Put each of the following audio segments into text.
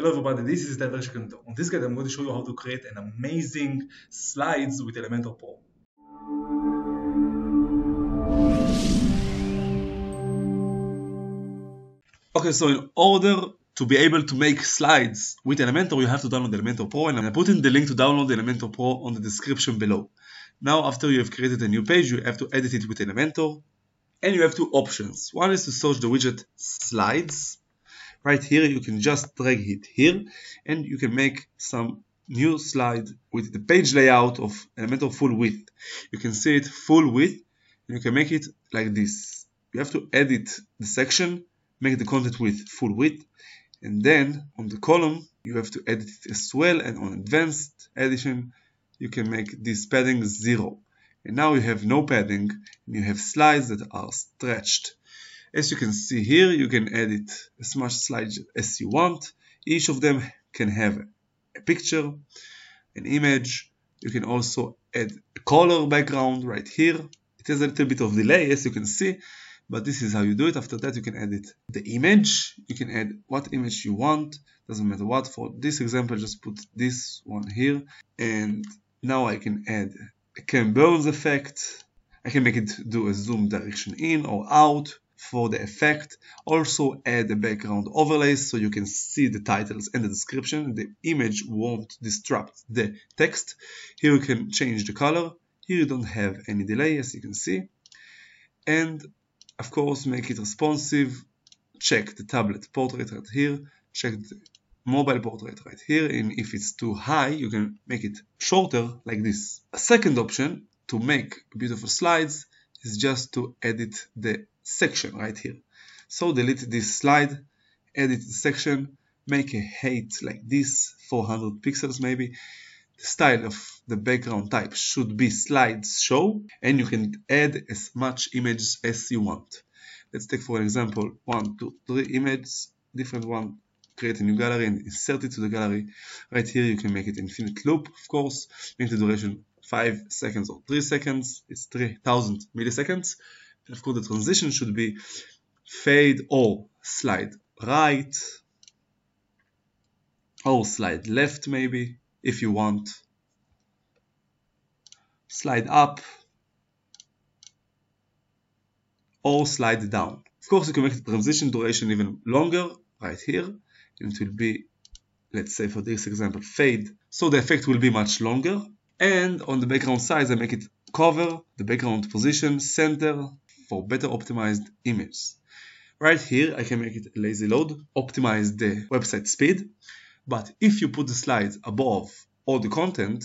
Hello everybody, this is David Shkanto. On this guide I'm going to show you how to create an amazing slides with Elementor Pro. Okay, so in order to be able to make slides with Elementor, you have to download Elementor Pro and I'm putting the link to download Elementor Pro on the description below. Now after you have created a new page, you have to edit it with Elementor and you have two options. One is to search the widget slides right here you can just drag it here and you can make some new slide with the page layout of Elementor full width. You can see it full width and you can make it like this. You have to edit the section make the content width full width and then on the column you have to edit it as well and on advanced edition you can make this padding zero. And now you have no padding and you have slides that are stretched as you can see here, you can edit as much slides as you want. Each of them can have a picture, an image. You can also add a color background right here. It has a little bit of delay as you can see, but this is how you do it. After that, you can edit the image. You can add what image you want. Doesn't matter what. For this example, just put this one here. And now I can add a Ken Burns effect. I can make it do a zoom direction in or out for the effect. Also add the background overlays so you can see the titles and the description. The image won't disrupt the text. Here you can change the color. Here you don't have any delay as you can see. And of course make it responsive. Check the tablet portrait right here. Check the mobile portrait right here and if it's too high you can make it shorter like this. A second option to make beautiful slides is just to edit the section right here. So delete this slide, edit the section, make a height like this, 400 pixels maybe. The style of the background type should be slideshow and you can add as much images as you want. Let's take for example one, two, three images, different one, create a new gallery and insert it to the gallery. Right here you can make it infinite loop of course, make the duration 5 seconds or 3 seconds, it's 3000 milliseconds of course the transition should be fade or slide right or slide left maybe if you want. Slide up or slide down. Of course you can make the transition duration even longer right here. And it will be let's say for this example fade. So the effect will be much longer. And on the background size I make it cover the background position center for better optimized images. Right here, I can make it lazy load, optimize the website speed, but if you put the slides above all the content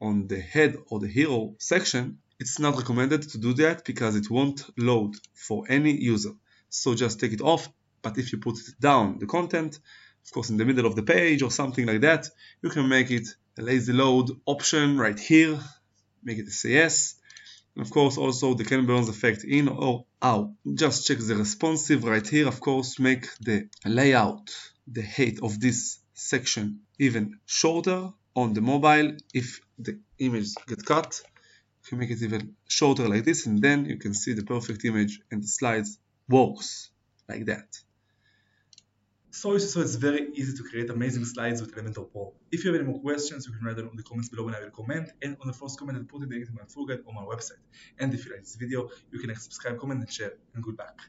on the head or the hero section, it's not recommended to do that because it won't load for any user. So just take it off, but if you put it down the content, of course in the middle of the page or something like that, you can make it a lazy load option right here, make it a SAS, of course also the Ken Burns effect in or out. Just check the responsive right here. Of course make the layout, the height of this section even shorter on the mobile if the image get cut. You can make it even shorter like this and then you can see the perfect image and the slides works like that. So, so it's very easy to create amazing slides with Elementor Pro. If you have any more questions, you can write them in the comments below and I will comment. And on the first comment, I'll put link to my full guide on my website. And if you like this video, you can subscribe, comment, and share. And good luck.